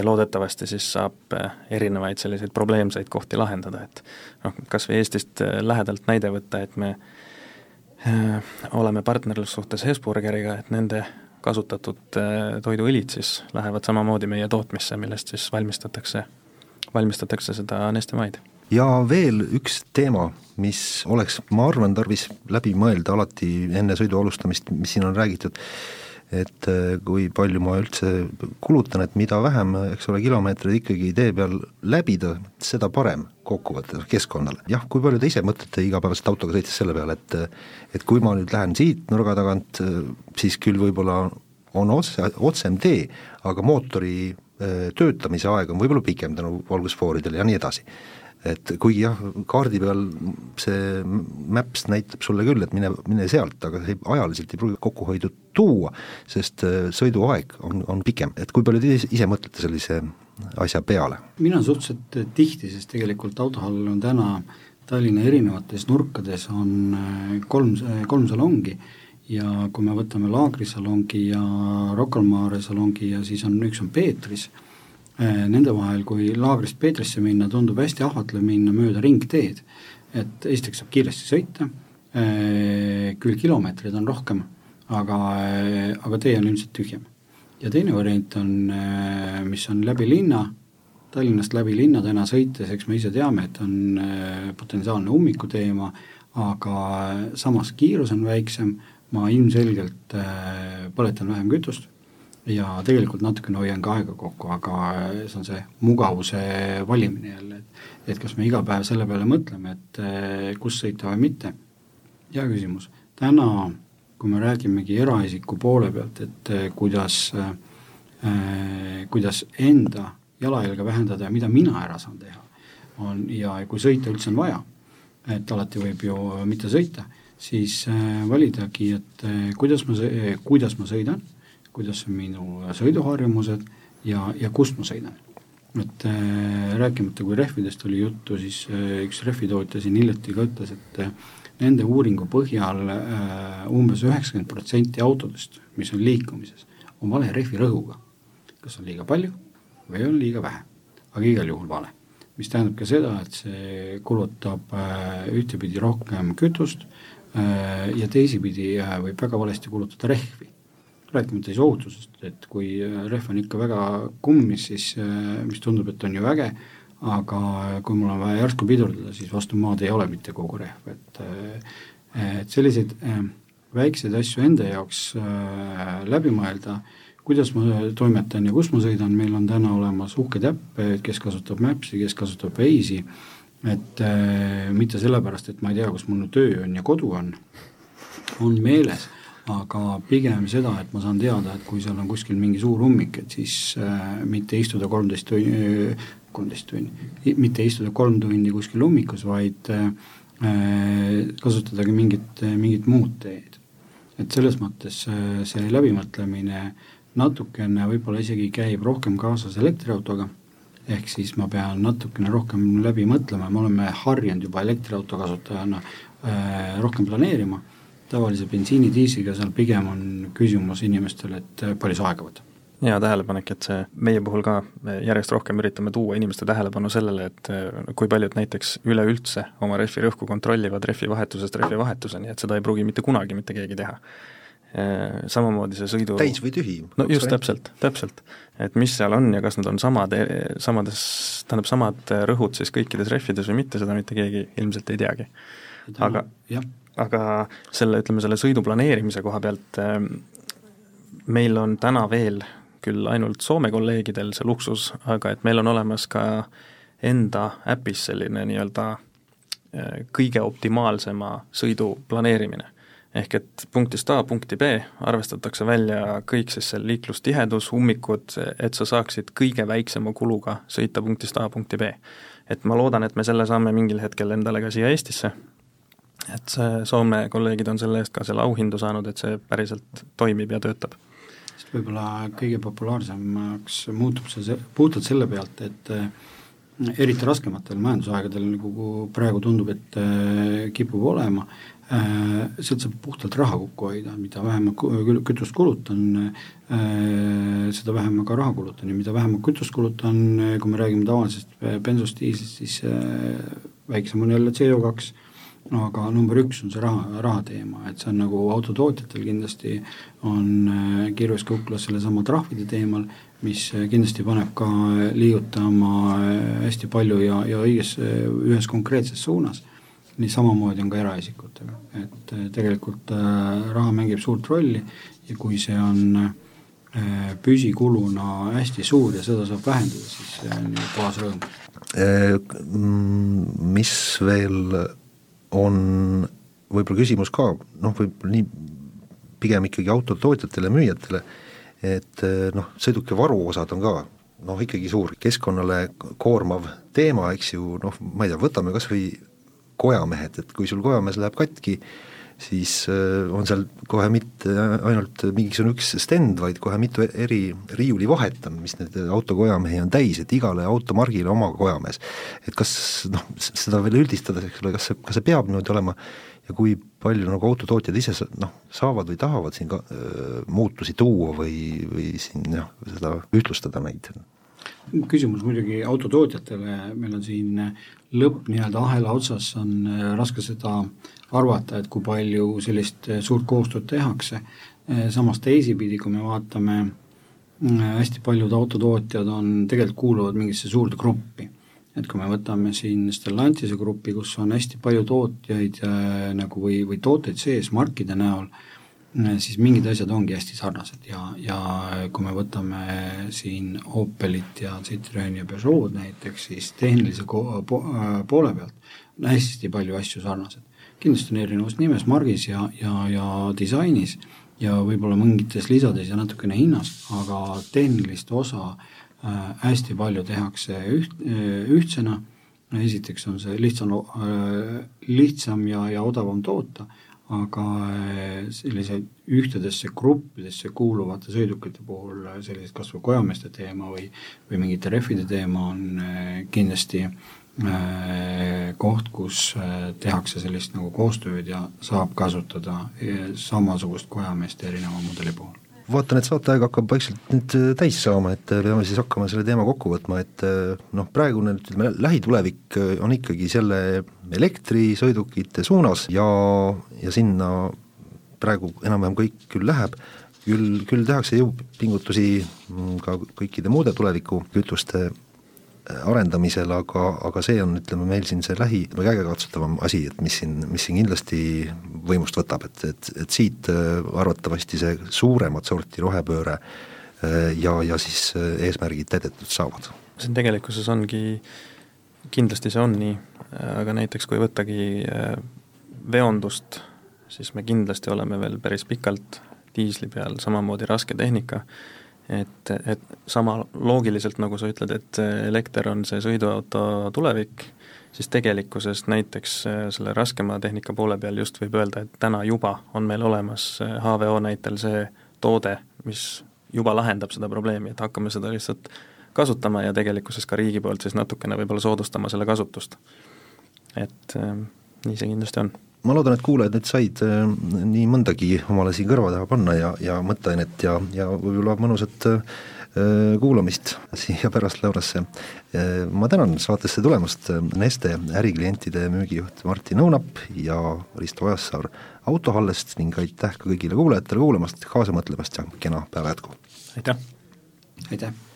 ja loodetavasti siis saab äh, erinevaid selliseid probleemseid kohti lahendada, et noh, kas või Eestist äh, lähedalt näide võtta, et me äh, oleme partnerlussuhtes Hesburgeriga, et nende kasutatud toiduõlid siis lähevad samamoodi meie tootmisse, millest siis valmistatakse, valmistatakse seda Neste maid. ja veel üks teema, mis oleks, ma arvan, tarvis läbi mõelda alati enne sõidu alustamist, mis siin on räägitud, et äh, kui palju ma üldse kulutan, et mida vähem, eks ole, kilomeetreid ikkagi tee peal läbida, seda parem kokkuvõttes keskkonnale. jah, kui palju te ise mõtlete igapäevaselt autoga sõites selle peale, et et kui ma nüüd lähen siit nurga tagant, siis küll võib-olla on otse, otsem tee, aga mootori äh, töötamise aeg on võib-olla pikem tänu valgusfooridele ja nii edasi et kuigi jah, kaardi peal see Maps näitab sulle küll, et mine, mine sealt, aga see ajaliselt ei pruugi kokkuhoidu tuua, sest äh, sõiduaeg on, on pikem, et kui palju te ise mõtlete sellise asja peale? mina suhteliselt tihti, sest tegelikult autohall on täna Tallinna erinevates nurkades on äh, kolm, kolm salongi ja kui me võtame Laagri salongi ja Rocca al Mare salongi ja siis on, üks on Peetris Äh, nende vahel, kui laagrist Peetrisse minna, tundub hästi ahvatlev minna mööda ringteed. et esiteks saab kiiresti sõita, äh, küll kilomeetreid on rohkem, aga, äh, aga tee on ilmselt tühjem. ja teine variant on, mis on läbi linna, Tallinnast läbi linna täna sõites, eks me ise teame, et on potentsiaalne ummikuteema, aga samas kiirus on väiksem, ma ilmselgelt põletan vähem kütust ja tegelikult natukene hoian ka aega kokku, aga see on see mugavuse valimine jälle, et et kas me iga päev selle peale mõtleme, et eh, kus sõita või mitte. hea küsimus, täna kui me räägimegi eraisiku poole pealt, et eh, kuidas äh,, kuidas enda jalajälge vähendada ja mida mina ära saan teha, on ja kui sõita üldse on vaja, et alati võib ju mitte sõita, siis äh, validagi, et äh, kuidas ma, kuidas ma sõidan kuidas on minu sõiduharjumused ja, ja kust ma sõidan. et äh, rääkimata, kui rehvidest oli juttu, siis äh, üks rehvitootja siin hiljuti ka ütles, et äh, nende uuringu põhjal äh, umbes üheksakümmend protsenti autodest, mis on liikumises, on vale rehvi rõhuga. kas on liiga palju või on liiga vähe, aga igal juhul vale. mis tähendab ka seda, et see kulutab äh, ühtepidi rohkem kütust äh, ja teisipidi võib väga valesti kulutada rehvi rääkimata siis ohutusest, et kui äh, rehv on ikka väga kummis, siis äh, mis tundub, et on ju äge, aga kui mul on vaja järsku pidurdada, siis vastu maad ei ole mitte kogu rehv, et äh, et selliseid väikseid asju enda jaoks läbi mõelda, kuidas ma toimetan ja kus ma sõidan, meil on täna olemas uhkeid äppe, kes kasutab Maps'i, kes kasutab Waze'i, et mitte sellepärast, et ma ei tea, kus mul töö on ja kodu on, on meeles aga pigem seda, et ma saan teada, et kui seal on kuskil mingi suur ummik, et siis äh, mitte istuda kolmteist tundi, kolmteist tundi, mitte istuda kolm tundi kuskil ummikus, vaid äh, kasutadagi mingit, mingit muud teed. et selles mõttes äh, see läbimõtlemine natukene võib-olla isegi käib rohkem kaasas elektriautoga, ehk siis ma pean natukene rohkem läbi mõtlema, me oleme harjunud juba elektriauto kasutajana äh, rohkem planeerima tavalise bensiini-diisliga, seal pigem on küsimus inimestel, et palju see aega võtab hea tähelepanek, et see meie puhul ka, me järjest rohkem üritame tuua inimeste tähelepanu sellele, et äh, kui paljud näiteks üleüldse oma rehvi rõhku kontrollivad rehvi vahetusest rehvi vahetuseni, et seda ei pruugi mitte kunagi mitte keegi teha. Äh, samamoodi see sõidu täis või tühi? no just, täpselt, täpselt. et mis seal on ja kas nad on samad, samades, tähendab, samad rõhud siis kõikides rehvides või mitte, seda mitte keegi ilmselt ei teagi. aga jah aga selle, ütleme selle sõidu planeerimise koha pealt ähm, meil on täna veel küll ainult Soome kolleegidel see luksus, aga et meil on olemas ka enda äpis selline nii-öelda äh, kõige optimaalsema sõidu planeerimine. ehk et punktist A punkti B arvestatakse välja kõik siis see liiklustihedus, ummikud, et sa saaksid kõige väiksema kuluga sõita punktist A punkti B. et ma loodan, et me selle saame mingil hetkel endale ka siia Eestisse, et see Soome kolleegid on selle eest ka selle auhindu saanud, et see päriselt toimib ja töötab. Sest võib-olla kõige populaarsemaks muutub see puhtalt selle pealt, et eh, eriti raskematel majandusaegadel, nagu praegu tundub, et eh, kipub olema, eh, sealt saab puhtalt raha kokku hoida, mida vähem ma kütust kulutan, seda vähem ma ka raha kulutan ja mida vähem ma kütust kulutan, kui me räägime tavalisest bensust, diislist, siis väiksem on jälle CO2 aga number üks on see raha, raha teema, et see on nagu autotootjatel kindlasti on äh, kirves kuklas sellesama trahvide teemal, mis äh, kindlasti paneb ka liigutama äh, hästi palju ja, ja õiges, ühes konkreetses suunas. nii samamoodi on ka eraisikutega, et tegelikult raha mängib suurt rolli ja kui see on püsikuluna hästi suur ja seda saab vähendada, siis see on ju puhas rõõm. Mis veel on võib-olla küsimus ka noh, võib-olla nii pigem ikkagi autotootjatele, müüjatele, et eh, noh, sõiduki varuosad on ka noh, ikkagi suur keskkonnale koormav teema, eks ju, noh, ma ei tea, võtame kas või kojamehed, et kui sul kojamees läheb katki, siis äh, on seal kohe mitte ainult mingisugune üks stend, vaid kohe mitu eri riiulivahet on, mis neid autokojamehi on täis, et igale automargile oma kojamees. et kas noh, seda veel üldistades, eks ole, kas see, kas see peab niimoodi olema ja kui palju nagu autotootjad ise noh, saavad või tahavad siin ka öö, muutusi tuua või, või siin noh, seda ühtlustada neid? Küsimus muidugi autotootjatele, meil on siin lõpp nii-öelda ahela otsas, on raske seda arvata, et kui palju sellist eh, suurt koostööd tehakse, eh, samas teisipidi, kui me vaatame, hästi paljud autotootjad on, tegelikult kuuluvad mingisse suurde gruppi. et kui me võtame siin Stellantise grupi, kus on hästi palju tootjaid äh, nagu või, või tooteid sees markide näol, siis mingid asjad ongi hästi sarnased ja, ja kui me võtame siin Opelit ja Citroen ja Peugeot näiteks, siis tehnilise po-, poole pealt on hästi palju asju sarnased. Kindlasti on erinevus nimes, margis ja, ja, ja disainis ja võib-olla mingites lisades ja natukene hinnas, aga tehnilist osa äh, hästi palju tehakse üht, äh, ühtsena, esiteks on see lihtsam äh,, lihtsam ja, ja odavam toota, aga äh, selliseid ühtedesse gruppidesse kuuluvate sõidukite puhul sellised kas või kojameeste teema või, või mingite rehvide teema on äh, kindlasti koht, kus tehakse sellist nagu koostööd ja saab kasutada samasugust kojameest erineva mudeli puhul vaatan, et saateaeg hakkab vaikselt nüüd täis saama, et peame siis hakkama selle teema kokku võtma, et noh, praegune ütleme, lähitulevik on ikkagi selle elektrisõidukite suunas ja, ja sinna praegu enam-vähem kõik küll läheb, küll, küll tehakse jõupingutusi mm, ka kõikide muude tulevikukütuste arendamisel, aga, aga see on, ütleme, meil siin see lähi- käegakatsutavam asi, et mis siin, mis siin kindlasti võimust võtab, et, et, et siit äh, arvatavasti see suuremat sorti rohepööre äh, ja, ja siis äh, eesmärgid täidetud saavad. see tegelikkuses ongi, kindlasti see on nii, aga näiteks kui võttagi veondust, siis me kindlasti oleme veel päris pikalt diisli peal, samamoodi raske tehnika, et, et sama loogiliselt, nagu sa ütled, et elekter on see sõiduauto tulevik, siis tegelikkuses näiteks äh, selle raskema tehnika poole peal just võib öelda, et täna juba on meil olemas HVO äh, näitel see toode, mis juba lahendab seda probleemi, et hakkame seda lihtsalt kasutama ja tegelikkuses ka riigi poolt siis natukene võib-olla soodustama selle kasutust. et äh, nii see kindlasti on ma loodan, et kuulajad nüüd said äh, nii mõndagi omale siin kõrva taha panna ja, ja mõtteainet ja, ja võib-olla mõnusat äh, kuulamist siia pärastlõunasse. Äh, ma tänan saatesse tulemast Neste äriklientide müügijuht Martin Õunap ja Risto Ojassaar Autohallest ning aitäh ka kõigile kuulajatele kuulamast, kaasa mõtlemast ja kena päeva jätku! aitäh! aitäh!